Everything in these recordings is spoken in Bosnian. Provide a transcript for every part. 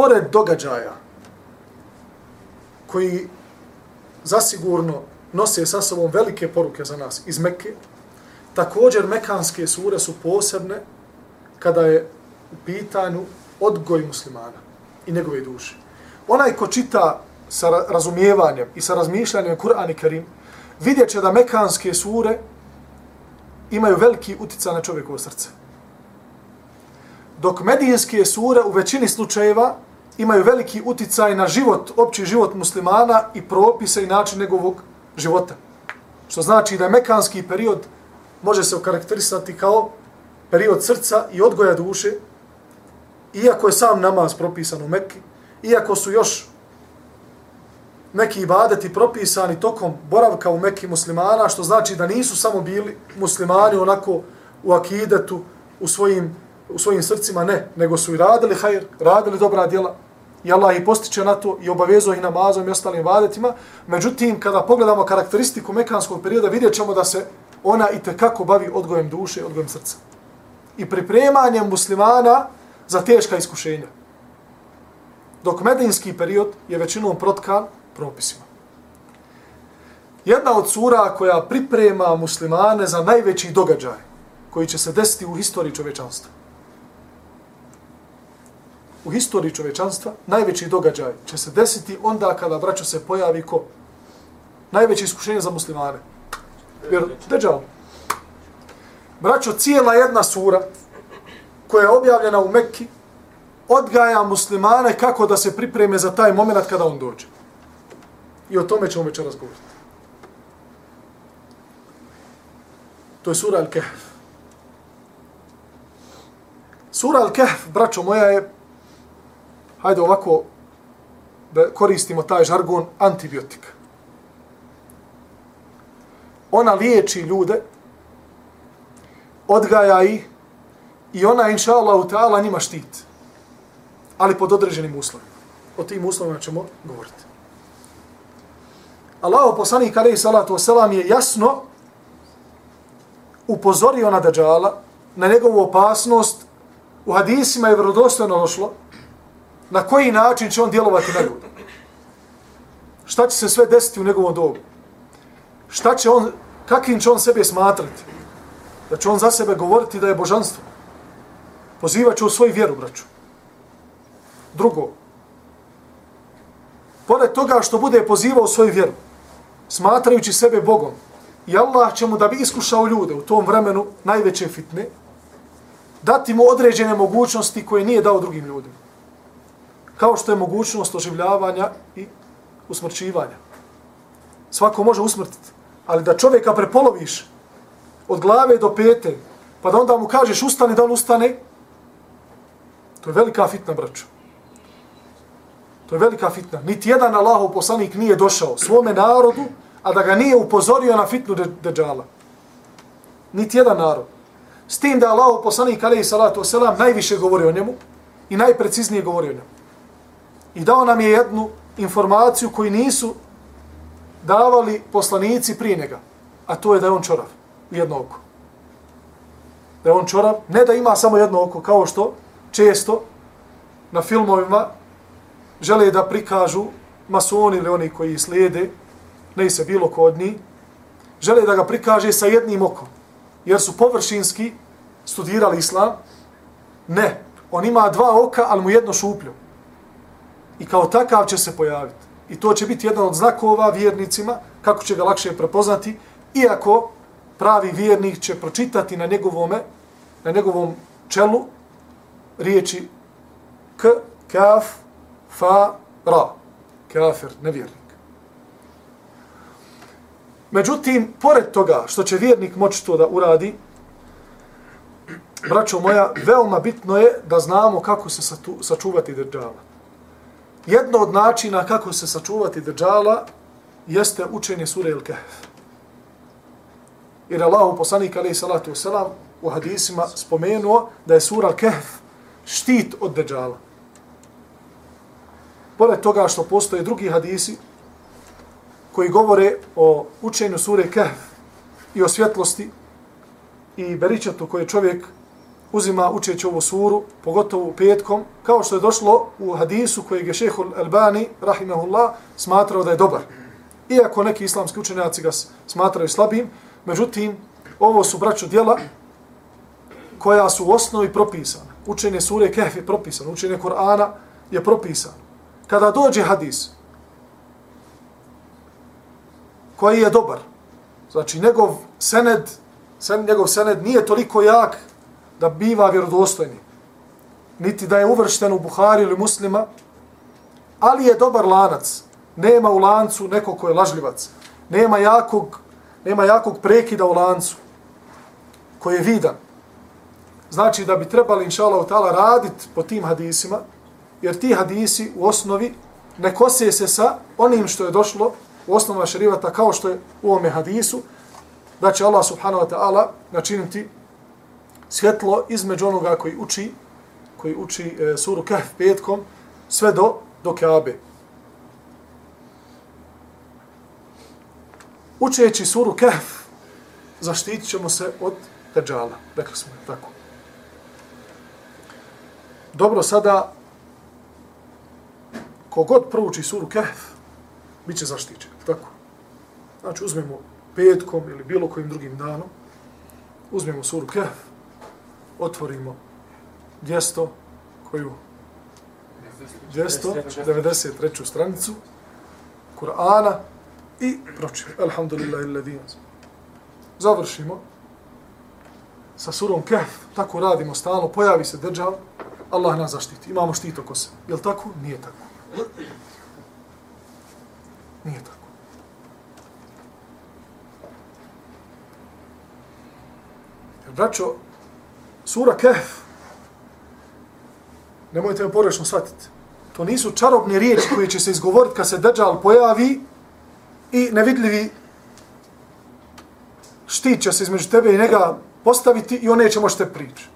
pored događaja koji zasigurno nose sa sobom velike poruke za nas iz Mekke, također mekanske sure su posebne kada je u pitanju odgoj muslimana i njegove duše. Onaj ko čita sa razumijevanjem i sa razmišljanjem Kur'an i Karim, vidjet će da mekanske sure imaju veliki uticaj na čovjekovo srce. Dok medijinske sure u većini slučajeva imaju veliki uticaj na život, opći život muslimana i propise i način njegovog života. Što znači da je mekanski period može se okarakterisati kao period srca i odgoja duše, iako je sam namaz propisan u Mekki, iako su još neki ibadeti propisani tokom boravka u Mekki muslimana, što znači da nisu samo bili muslimani onako u akidetu, u svojim, u svojim srcima, ne, nego su i radili hajr, radili dobra djela, i Allah ih postiče na to i obavezuje ih namazom i ostalim vadetima. Međutim, kada pogledamo karakteristiku mekanskog perioda, vidjet ćemo da se ona i kako bavi odgojem duše, odgojem srca. I pripremanjem muslimana za teška iskušenja. Dok medinski period je većinom protkan propisima. Jedna od sura koja priprema muslimane za najveći događaj koji će se desiti u historiji čovečanstva. U historiji čovečanstva najveći događaj će se desiti onda kada braćo se pojavi ko? Najveće iskušenje za muslimane. Jer, deđal. Braćo, cijela jedna sura koja je objavljena u Mekki odgaja muslimane kako da se pripreme za taj moment kada on dođe. I o tome ćemo večeras govoriti. To je sura Al-Kahf. Sura Al-Kahf, braćo moja, je, hajde ovako, da koristimo taj žargon, antibiotika. Ona liječi ljude, odgaja ih i ona, inša Allah, ta'ala, njima štit. Ali pod određenim uslovima. O tim uslovima ćemo govoriti. Allah poslanik alaihi salatu wasalam je jasno upozorio na Dajjala, na njegovu opasnost, u hadisima je vrodostojno došlo, na koji način će on djelovati na ljude. Šta će se sve desiti u njegovom dobu? Šta će on, kakvim će on sebe smatrati? Da će on za sebe govoriti da je božanstvo. Pozivat u svoju vjeru, braću. Drugo, pored toga što bude pozivao svoju vjeru, smatrajući sebe Bogom, i Allah će mu da bi iskušao ljude u tom vremenu najveće fitne, dati mu određene mogućnosti koje nije dao drugim ljudima. Kao što je mogućnost oživljavanja i usmrćivanja. Svako može usmrtiti, ali da čovjeka prepoloviš od glave do pete, pa da onda mu kažeš ustane, da on ustane, to je velika fitna, braćo. To je velika fitna. Niti jedan Allahov poslanik nije došao svome narodu, a da ga nije upozorio na fitnu deđala. Niti jedan narod. S tim da Allahov poslanik, alaihi salatu wasalam, najviše govori o njemu i najpreciznije govori o njemu. I dao nam je jednu informaciju koju nisu davali poslanici prije njega. A to je da je on čorav. Jedno oko. Da je on čorav. Ne da ima samo jedno oko, kao što često na filmovima žele da prikažu masoni ili oni koji slijede, ne se bilo kod njih, žele da ga prikaže sa jednim okom, jer su površinski studirali islam. Ne, on ima dva oka, ali mu jedno šupljo. I kao takav će se pojaviti. I to će biti jedan od znakova vjernicima, kako će ga lakše prepoznati, iako pravi vjernik će pročitati na njegovome, na njegovom čelu riječi k, kaf, fa, ra. Kafir, nevjernik. Međutim, pored toga što će vjernik moći to da uradi, braćo moja, veoma bitno je da znamo kako se sačuvati držala. Jedno od načina kako se sačuvati držala jeste učenje sure El Kahf. Jer Allah, poslanik alaih salatu wasalam, u hadisima spomenuo da je sura Kehf štit od držala pored toga što postoje drugi hadisi koji govore o učenju sure Kehf i o svjetlosti i beričatu koje čovjek uzima učeći ovu suru, pogotovo petkom, kao što je došlo u hadisu kojeg je šehol Albani, rahimahullah, smatrao da je dobar. Iako neki islamski učenjaci ga smatraju slabim, međutim, ovo su braću djela koja su u osnovi propisana. Učenje sure Kehf je propisano, učenje Korana je propisano. Kada dođe hadis koji je dobar, znači njegov sened, sen, njegov sened nije toliko jak da biva vjerodostojni, niti da je uvršten u Buhari ili muslima, ali je dobar lanac. Nema u lancu neko ko je lažljivac. Nema jakog, nema jakog prekida u lancu koji je vidan. Znači da bi trebali, inša Allah, raditi po tim hadisima, jer ti hadisi u osnovi ne kose se sa onim što je došlo u osnovna šerivata kao što je u ovome hadisu, da će Allah subhanahu wa ta'ala načiniti svjetlo između onoga koji uči, koji uči e, suru Kahf petkom, sve do, do Kaabe. Učeći suru Kahf, zaštitit ćemo se od Dajjala. Rekli smo tako. Dobro, sada kogod prouči suru Kahf, bit će zaštićen. Tako. Znači, uzmemo petkom ili bilo kojim drugim danom, uzmemo suru Kahf, otvorimo 200 koju 293. stranicu Kur'ana i pročimo. Alhamdulillah illadin. Završimo sa surom Kehf. Tako radimo stalno. Pojavi se držav. Allah nas zaštiti. Imamo štit oko se. Je li tako? Nije tako. Nije tako. Braćo, Sura Kehf, nemojte me porešno shvatiti, to nisu čarobne riječi koje će se izgovoriti kad se Dajjal pojavi i nevidljivi štit će se između tebe i njega postaviti i on neće možete prići.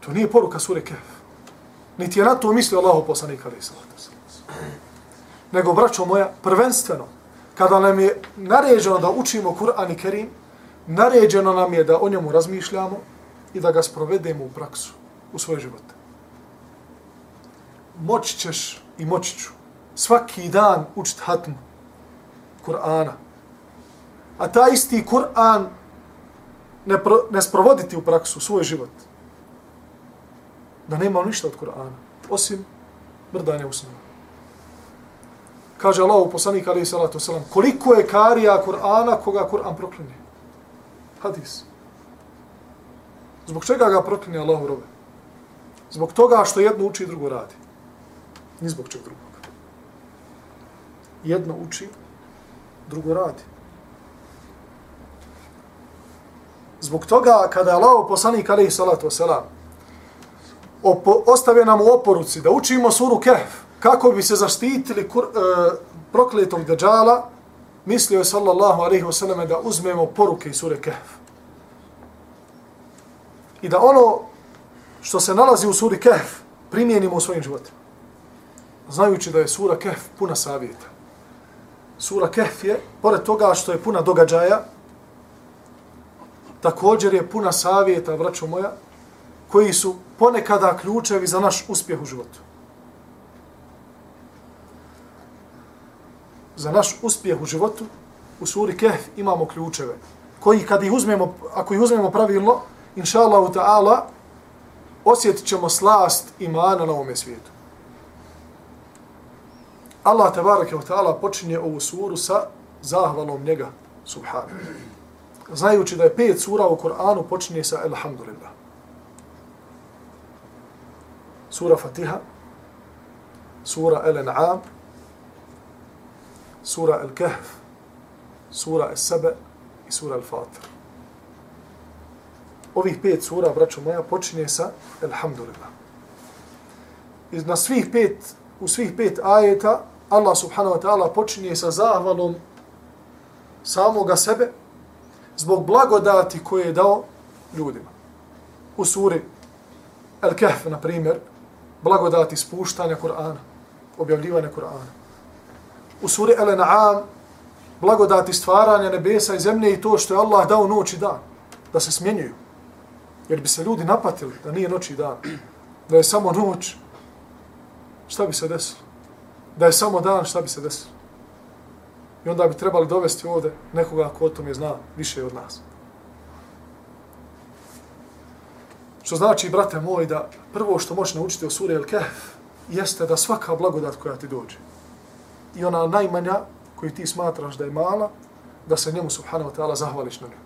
To nije poruka sure Kehf. Niti je na to mislio Allah poslanik ali Nego, braćo moja, prvenstveno, kada nam je naređeno da učimo Kur'an i Kerim, naređeno nam je da o njemu razmišljamo i da ga sprovedemo u praksu, u svoj život. Moći ćeš i moći ću svaki dan učit hatmu Kur'ana. A ta isti Kur'an ne, pro, ne sprovoditi u praksu, u svoj život. Da nema ništa od Kur'ana, osim mrdanja usnova. Kaže Allah u poslanika, ali salatu wasalam, koliko je karija Kur'ana koga Kur'an proklinje? Hadis. Zbog čega ga proklinje Allah robe? Zbog toga što jedno uči i drugo radi. Ni zbog čeg drugog. Jedno uči, drugo radi. Zbog toga kada je Allah poslanik alaihi salatu wasalam ostavio nam u oporuci da učimo suru Kehf kako bi se zaštitili kur, e, prokletog deđala, mislio je sallallahu alaihi wasallam da uzmemo poruke iz sure Kehf. I da ono što se nalazi u suri Kehf primijenimo u svojim životima. Znajući da je sura Kehf puna savjeta. Sura Kehf je, pored toga što je puna događaja, također je puna savjeta, braćo moja, koji su ponekada ključevi za naš uspjeh u životu. Za naš uspjeh u životu, u suri Kehf imamo ključeve, koji kad ih uzmemo, ako ih uzmemo pravilno, inša Allahu ta'ala, osjetit ćemo slast imana na ovome svijetu. Allah tabaraka wa ta'ala počinje ovu suru sa zahvalom njega, subhanu. Znajući da je pet sura u Koranu počinje sa Alhamdulillah. Sura Fatiha, sura El-An'am, sura Al-Kahf, sura Al-Saba i sura Al-Fatir. Ovih pet sura, braćo moja, počinje sa Alhamdulillah. I na svih pet, u svih pet ajeta, Allah subhanahu wa ta'ala počinje sa zahvalom samoga sebe zbog blagodati koje je dao ljudima. U suri Al-Kahf, na primjer, blagodati spuštanja Kur'ana, objavljivanja Kur'ana u suri Al-An'am blagodati stvaranja nebesa i zemlje i to što je Allah dao noć i dan, da se smjenjuju. Jer bi se ljudi napatili da nije noć i dan. Da je samo noć, šta bi se desilo? Da je samo dan, šta bi se desilo? I onda bi trebali dovesti ovde nekoga ko o tom je zna više od nas. Što znači, brate moj, da prvo što možeš naučiti o suri El Kehf jeste da svaka blagodat koja ti dođe i ona najmanja koju ti smatraš da je mala, da se njemu, subhanahu wa ta'ala, zahvališ na njoj.